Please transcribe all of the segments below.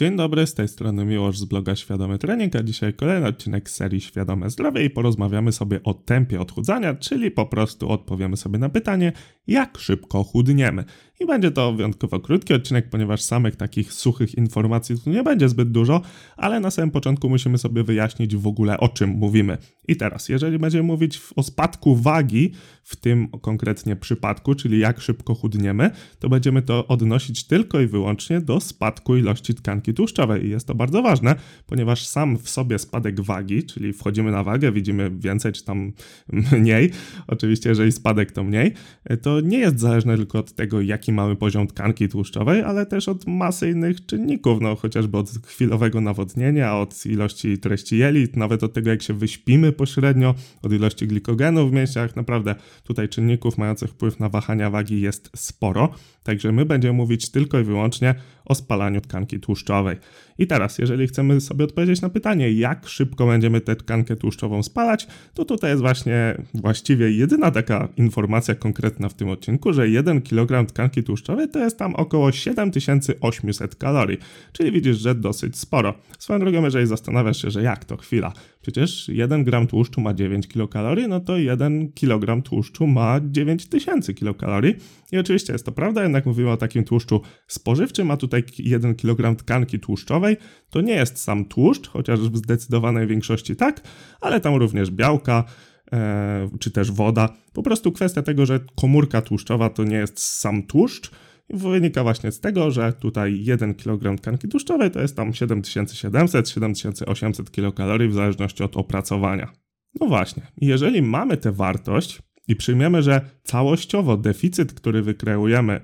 Dzień dobry, z tej strony Miłosz z bloga Świadomy Trening, a dzisiaj kolejny odcinek serii Świadome Zdrowie i porozmawiamy sobie o tempie odchudzania, czyli po prostu odpowiemy sobie na pytanie, jak szybko chudniemy. I będzie to wyjątkowo krótki odcinek, ponieważ samych takich suchych informacji tu nie będzie zbyt dużo, ale na samym początku musimy sobie wyjaśnić w ogóle o czym mówimy. I teraz, jeżeli będziemy mówić o spadku wagi, w tym konkretnie przypadku, czyli jak szybko chudniemy, to będziemy to odnosić tylko i wyłącznie do spadku ilości tkanki tłuszczowej. I jest to bardzo ważne, ponieważ sam w sobie spadek wagi, czyli wchodzimy na wagę, widzimy więcej czy tam mniej, oczywiście jeżeli spadek to mniej, to nie jest zależne tylko od tego, jaki jaki mamy poziom tkanki tłuszczowej, ale też od masy innych czynników, no chociażby od chwilowego nawodnienia, od ilości treści jelit, nawet od tego, jak się wyśpimy pośrednio, od ilości glikogenu w mięśniach. Naprawdę tutaj czynników mających wpływ na wahania wagi jest sporo. Także my będziemy mówić tylko i wyłącznie o spalaniu tkanki tłuszczowej. I teraz, jeżeli chcemy sobie odpowiedzieć na pytanie, jak szybko będziemy tę tkankę tłuszczową spalać, to tutaj jest właśnie właściwie jedyna taka informacja konkretna w tym odcinku, że 1 kg tkanki tłuszczowej to jest tam około 7800 kalorii. Czyli widzisz, że dosyć sporo. Swoją drogą, jeżeli zastanawiasz się, że jak to chwila, przecież 1 gram tłuszczu ma 9 kilokalorii, no to 1 kg tłuszczu ma 9000 kilokalorii. I oczywiście jest to prawda, jednak mówimy o takim tłuszczu spożywczym, a tutaj 1 kg tkanki tłuszczowej to nie jest sam tłuszcz, chociaż w zdecydowanej większości tak, ale tam również białka, czy też woda. Po prostu kwestia tego, że komórka tłuszczowa to nie jest sam tłuszcz, wynika właśnie z tego, że tutaj 1 kg tkanki tłuszczowej to jest tam 7700-7800 kilokalorii w zależności od opracowania. No właśnie, jeżeli mamy tę wartość, i przyjmiemy, że całościowo deficyt, który wykreujemy, e,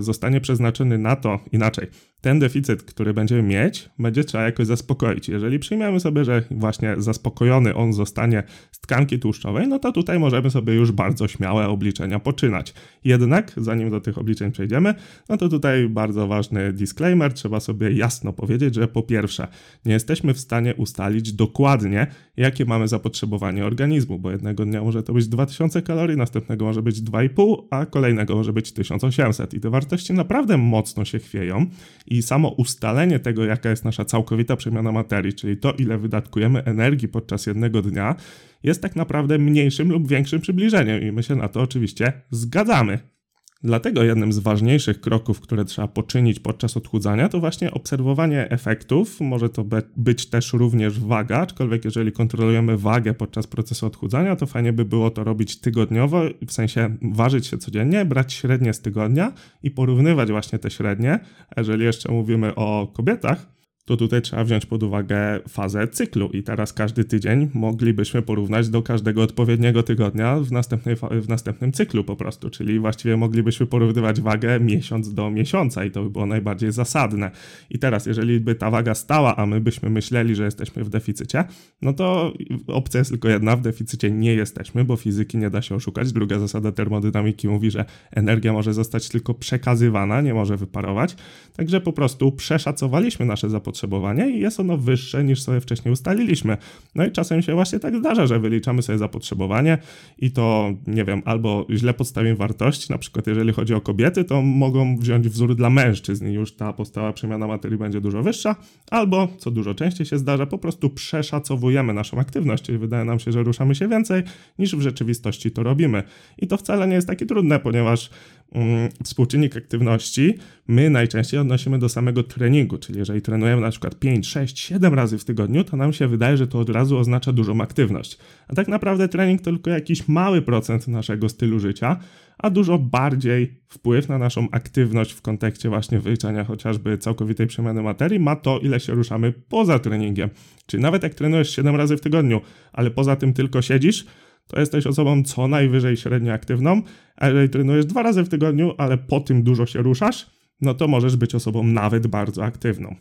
zostanie przeznaczony na to inaczej ten deficyt, który będziemy mieć, będzie trzeba jakoś zaspokoić. Jeżeli przyjmiemy sobie, że właśnie zaspokojony on zostanie z tkanki tłuszczowej, no to tutaj możemy sobie już bardzo śmiałe obliczenia poczynać. Jednak, zanim do tych obliczeń przejdziemy, no to tutaj bardzo ważny disclaimer, trzeba sobie jasno powiedzieć, że po pierwsze, nie jesteśmy w stanie ustalić dokładnie, jakie mamy zapotrzebowanie organizmu, bo jednego dnia może to być 2000 kalorii, następnego może być 2,5, a kolejnego może być 1800 i te wartości naprawdę mocno się chwieją i samo ustalenie tego, jaka jest nasza całkowita przemiana materii, czyli to, ile wydatkujemy energii podczas jednego dnia, jest tak naprawdę mniejszym lub większym przybliżeniem i my się na to oczywiście zgadzamy. Dlatego jednym z ważniejszych kroków, które trzeba poczynić podczas odchudzania, to właśnie obserwowanie efektów. Może to być też również waga, aczkolwiek jeżeli kontrolujemy wagę podczas procesu odchudzania, to fajnie by było to robić tygodniowo, w sensie ważyć się codziennie, brać średnie z tygodnia i porównywać właśnie te średnie. Jeżeli jeszcze mówimy o kobietach, to tutaj trzeba wziąć pod uwagę fazę cyklu i teraz każdy tydzień moglibyśmy porównać do każdego odpowiedniego tygodnia w, następnej, w następnym cyklu po prostu, czyli właściwie moglibyśmy porównywać wagę miesiąc do miesiąca i to by było najbardziej zasadne. I teraz, jeżeli by ta waga stała, a my byśmy myśleli, że jesteśmy w deficycie, no to opcja jest tylko jedna, w deficycie nie jesteśmy, bo fizyki nie da się oszukać. Druga zasada termodynamiki mówi, że energia może zostać tylko przekazywana, nie może wyparować, także po prostu przeszacowaliśmy nasze zapotrzebowanie zapotrzebowanie i jest ono wyższe niż sobie wcześniej ustaliliśmy. No i czasem się właśnie tak zdarza, że wyliczamy sobie zapotrzebowanie i to, nie wiem, albo źle podstawimy wartości, na przykład jeżeli chodzi o kobiety, to mogą wziąć wzór dla mężczyzn i już ta podstawa przemiana materii będzie dużo wyższa, albo, co dużo częściej się zdarza, po prostu przeszacowujemy naszą aktywność, czyli wydaje nam się, że ruszamy się więcej, niż w rzeczywistości to robimy. I to wcale nie jest takie trudne, ponieważ Mm, współczynnik aktywności my najczęściej odnosimy do samego treningu, czyli jeżeli trenujemy na przykład 5, 6, 7 razy w tygodniu, to nam się wydaje, że to od razu oznacza dużą aktywność. A tak naprawdę trening to tylko jakiś mały procent naszego stylu życia, a dużo bardziej wpływ na naszą aktywność w kontekście właśnie wyliczania chociażby całkowitej przemiany materii ma to, ile się ruszamy poza treningiem. Czyli nawet jak trenujesz 7 razy w tygodniu, ale poza tym tylko siedzisz, to jesteś osobą co najwyżej średnio aktywną, a jeżeli trenujesz dwa razy w tygodniu, ale po tym dużo się ruszasz, no to możesz być osobą nawet bardzo aktywną.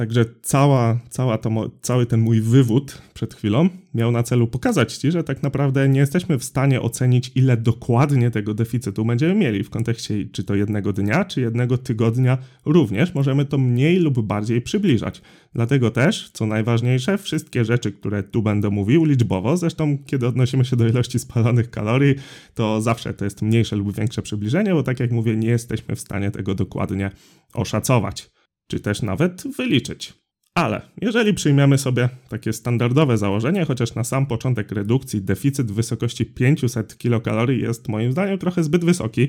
Także cała, cała to, cały ten mój wywód przed chwilą miał na celu pokazać Ci, że tak naprawdę nie jesteśmy w stanie ocenić, ile dokładnie tego deficytu będziemy mieli w kontekście czy to jednego dnia, czy jednego tygodnia również. Możemy to mniej lub bardziej przybliżać. Dlatego też, co najważniejsze, wszystkie rzeczy, które tu będę mówił liczbowo, zresztą kiedy odnosimy się do ilości spalonych kalorii, to zawsze to jest mniejsze lub większe przybliżenie, bo tak jak mówię, nie jesteśmy w stanie tego dokładnie oszacować. Czy też nawet wyliczyć. Ale jeżeli przyjmiemy sobie takie standardowe założenie, chociaż na sam początek redukcji deficyt w wysokości 500 kilokalorii jest moim zdaniem trochę zbyt wysoki,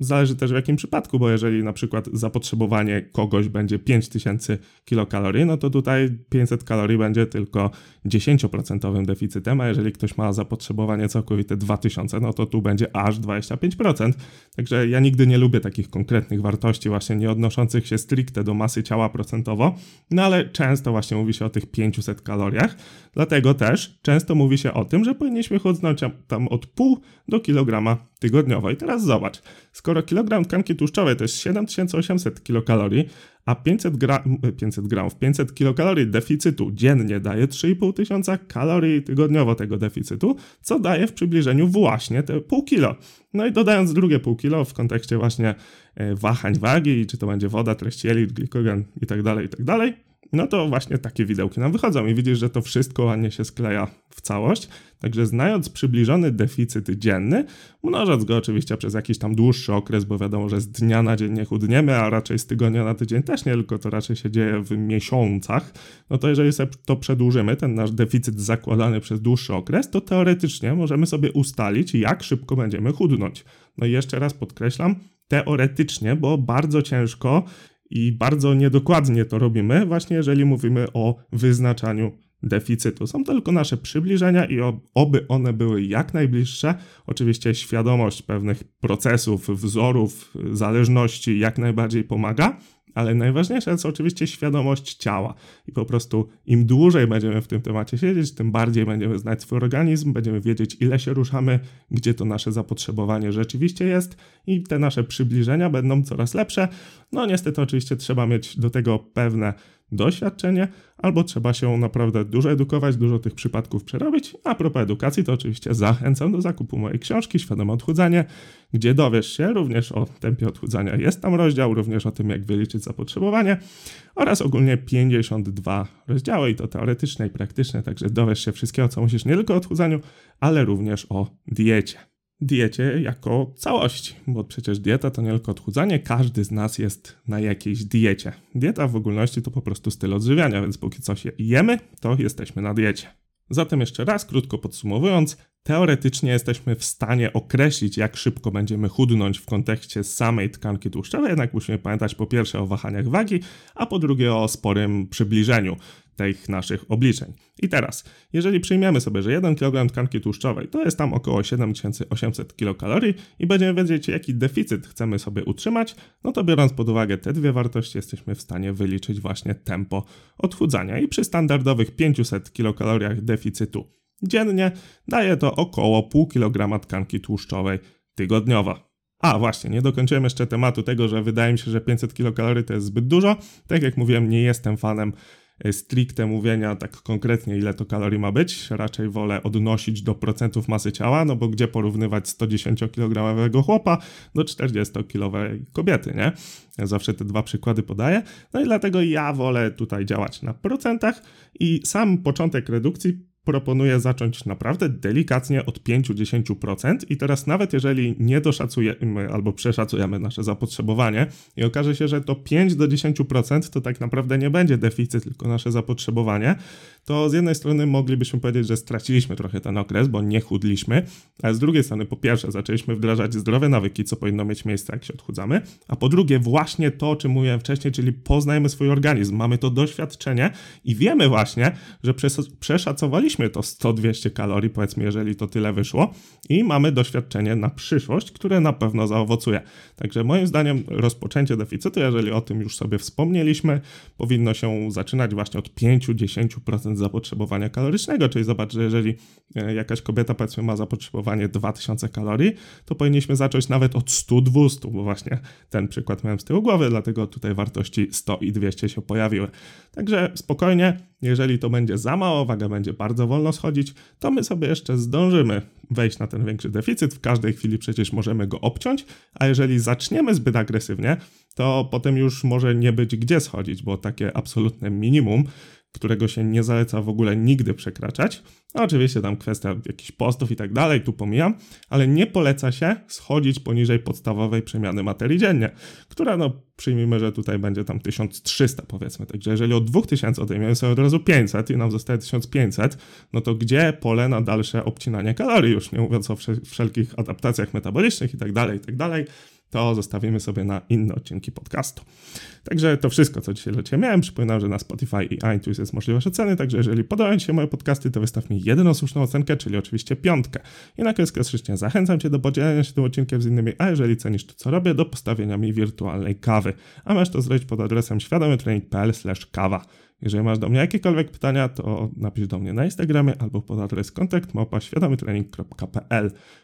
zależy też w jakim przypadku, bo jeżeli na przykład zapotrzebowanie kogoś będzie 5000 kilokalorii, no to tutaj 500 kalorii będzie tylko 10% deficytem, a jeżeli ktoś ma zapotrzebowanie całkowite 2000, no to tu będzie aż 25%. Także ja nigdy nie lubię takich konkretnych wartości, właśnie nie odnoszących się stricte do masy ciała procentowo, no ale często właśnie mówi się o tych 500 kaloriach, dlatego też często mówi się o tym, że powinniśmy chudnąć tam od pół do kilograma tygodniowo. I teraz zobacz, skoro kilogram tkanki tłuszczowej to jest 7800 kilokalorii, a 500, gra 500 gramów, 500 kilokalorii deficytu dziennie daje 3,5 tysiąca kalorii tygodniowo tego deficytu, co daje w przybliżeniu właśnie te pół kilo. No i dodając drugie pół kilo w kontekście właśnie e, wahań wagi, czy to będzie woda, treść jelit, glikogen itd., tak itd., tak no to właśnie takie widełki nam wychodzą i widzisz, że to wszystko ładnie się skleja w całość. Także znając przybliżony deficyt dzienny, mnożąc go oczywiście przez jakiś tam dłuższy okres, bo wiadomo, że z dnia na dzień nie chudniemy, a raczej z tygodnia na tydzień też nie, tylko to raczej się dzieje w miesiącach, no to jeżeli sobie to przedłużymy, ten nasz deficyt zakładany przez dłuższy okres, to teoretycznie możemy sobie ustalić, jak szybko będziemy chudnąć. No i jeszcze raz podkreślam, teoretycznie, bo bardzo ciężko i bardzo niedokładnie to robimy, właśnie jeżeli mówimy o wyznaczaniu deficytu. Są tylko nasze przybliżenia i oby one były jak najbliższe. Oczywiście świadomość pewnych procesów, wzorów, zależności jak najbardziej pomaga, ale najważniejsza jest oczywiście świadomość ciała. I po prostu im dłużej będziemy w tym temacie siedzieć, tym bardziej będziemy znać swój organizm, będziemy wiedzieć, ile się ruszamy, gdzie to nasze zapotrzebowanie rzeczywiście jest, i te nasze przybliżenia będą coraz lepsze. No, niestety, oczywiście, trzeba mieć do tego pewne doświadczenie, albo trzeba się naprawdę dużo edukować, dużo tych przypadków przerobić. A propos edukacji, to oczywiście zachęcam do zakupu mojej książki Świadome Odchudzanie, gdzie dowiesz się również o tempie odchudzania. Jest tam rozdział, również o tym, jak wyliczyć zapotrzebowanie oraz ogólnie 52 rozdziały i to teoretyczne i praktyczne, także dowiesz się wszystkiego, co musisz nie tylko o odchudzaniu, ale również o diecie diecie jako całości, bo przecież dieta to nie tylko odchudzanie, każdy z nas jest na jakiejś diecie. Dieta w ogólności to po prostu styl odżywiania, więc póki coś jemy, to jesteśmy na diecie. Zatem jeszcze raz, krótko podsumowując, teoretycznie jesteśmy w stanie określić, jak szybko będziemy chudnąć w kontekście samej tkanki tłuszczowej, jednak musimy pamiętać po pierwsze o wahaniach wagi, a po drugie o sporym przybliżeniu tych naszych obliczeń. I teraz, jeżeli przyjmiemy sobie, że 1 kg tkanki tłuszczowej to jest tam około 7800 kilokalorii i będziemy wiedzieć, jaki deficyt chcemy sobie utrzymać, no to biorąc pod uwagę te dwie wartości, jesteśmy w stanie wyliczyć właśnie tempo odchudzania. I przy standardowych 500 kilokaloriach deficytu dziennie daje to około pół kilograma tkanki tłuszczowej tygodniowo. A właśnie, nie dokończyłem jeszcze tematu tego, że wydaje mi się, że 500 kilokalorii to jest zbyt dużo. Tak jak mówiłem, nie jestem fanem E, stricte mówienia tak konkretnie, ile to kalorii ma być. Raczej wolę odnosić do procentów masy ciała, no bo gdzie porównywać 110-kilogramowego chłopa do 40-kilowej kobiety, nie? Ja zawsze te dwa przykłady podaję. No i dlatego ja wolę tutaj działać na procentach i sam początek redukcji proponuję zacząć naprawdę delikatnie od 5-10% i teraz nawet jeżeli nie doszacujemy albo przeszacujemy nasze zapotrzebowanie i okaże się, że to 5 do 10% to tak naprawdę nie będzie deficyt, tylko nasze zapotrzebowanie, to z jednej strony moglibyśmy powiedzieć, że straciliśmy trochę ten okres, bo nie chudliśmy, ale z drugiej strony po pierwsze zaczęliśmy wdrażać zdrowe nawyki, co powinno mieć miejsce jak się odchudzamy, a po drugie właśnie to, o czym mówiłem wcześniej, czyli poznajemy swój organizm, mamy to doświadczenie i wiemy właśnie, że przeszacowaliśmy to 100-200 kalorii, powiedzmy, jeżeli to tyle wyszło i mamy doświadczenie na przyszłość, które na pewno zaowocuje. Także moim zdaniem rozpoczęcie deficytu, jeżeli o tym już sobie wspomnieliśmy, powinno się zaczynać właśnie od 5-10% zapotrzebowania kalorycznego, czyli zobacz, że jeżeli e, jakaś kobieta powiedzmy ma zapotrzebowanie 2000 kalorii, to powinniśmy zacząć nawet od 100-200, bo właśnie ten przykład miałem z tyłu głowy, dlatego tutaj wartości 100 i 200 się pojawiły. Także spokojnie, jeżeli to będzie za mało, waga będzie bardzo wolno schodzić, to my sobie jeszcze zdążymy wejść na ten większy deficyt. W każdej chwili przecież możemy go obciąć, a jeżeli zaczniemy zbyt agresywnie, to potem już może nie być gdzie schodzić, bo takie absolutne minimum którego się nie zaleca w ogóle nigdy przekraczać. No, oczywiście tam kwestia jakichś postów i tak dalej, tu pomijam, ale nie poleca się schodzić poniżej podstawowej przemiany materii dziennie, która no przyjmijmy, że tutaj będzie tam 1300 powiedzmy. Także jeżeli od 2000 odejmiemy sobie od razu 500 i nam zostaje 1500, no to gdzie pole na dalsze obcinanie kalorii, już nie mówiąc o wszelkich adaptacjach metabolicznych i tak dalej, i tak dalej to zostawimy sobie na inne odcinki podcastu. Także to wszystko, co dzisiaj dla Ciebie miałem. Przypominam, że na Spotify i iTunes jest możliwość oceny, także jeżeli podobają Ci się moje podcasty, to wystaw mi jedną słuszną ocenkę, czyli oczywiście piątkę. I na koniec klasycznie zachęcam Cię do podzielenia się tym odcinkiem z innymi, a jeżeli cenisz to, co robię, do postawienia mi wirtualnej kawy. A masz to zrobić pod adresem świadomytrening.pl kawa. Jeżeli masz do mnie jakiekolwiek pytania, to napisz do mnie na Instagramie albo pod adres kontakt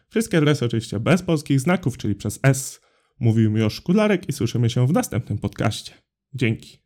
Wszystkie adresy oczywiście bez polskich znaków, czyli przez S. Mówił mi o Szkularek i słyszymy się w następnym podcaście. Dzięki.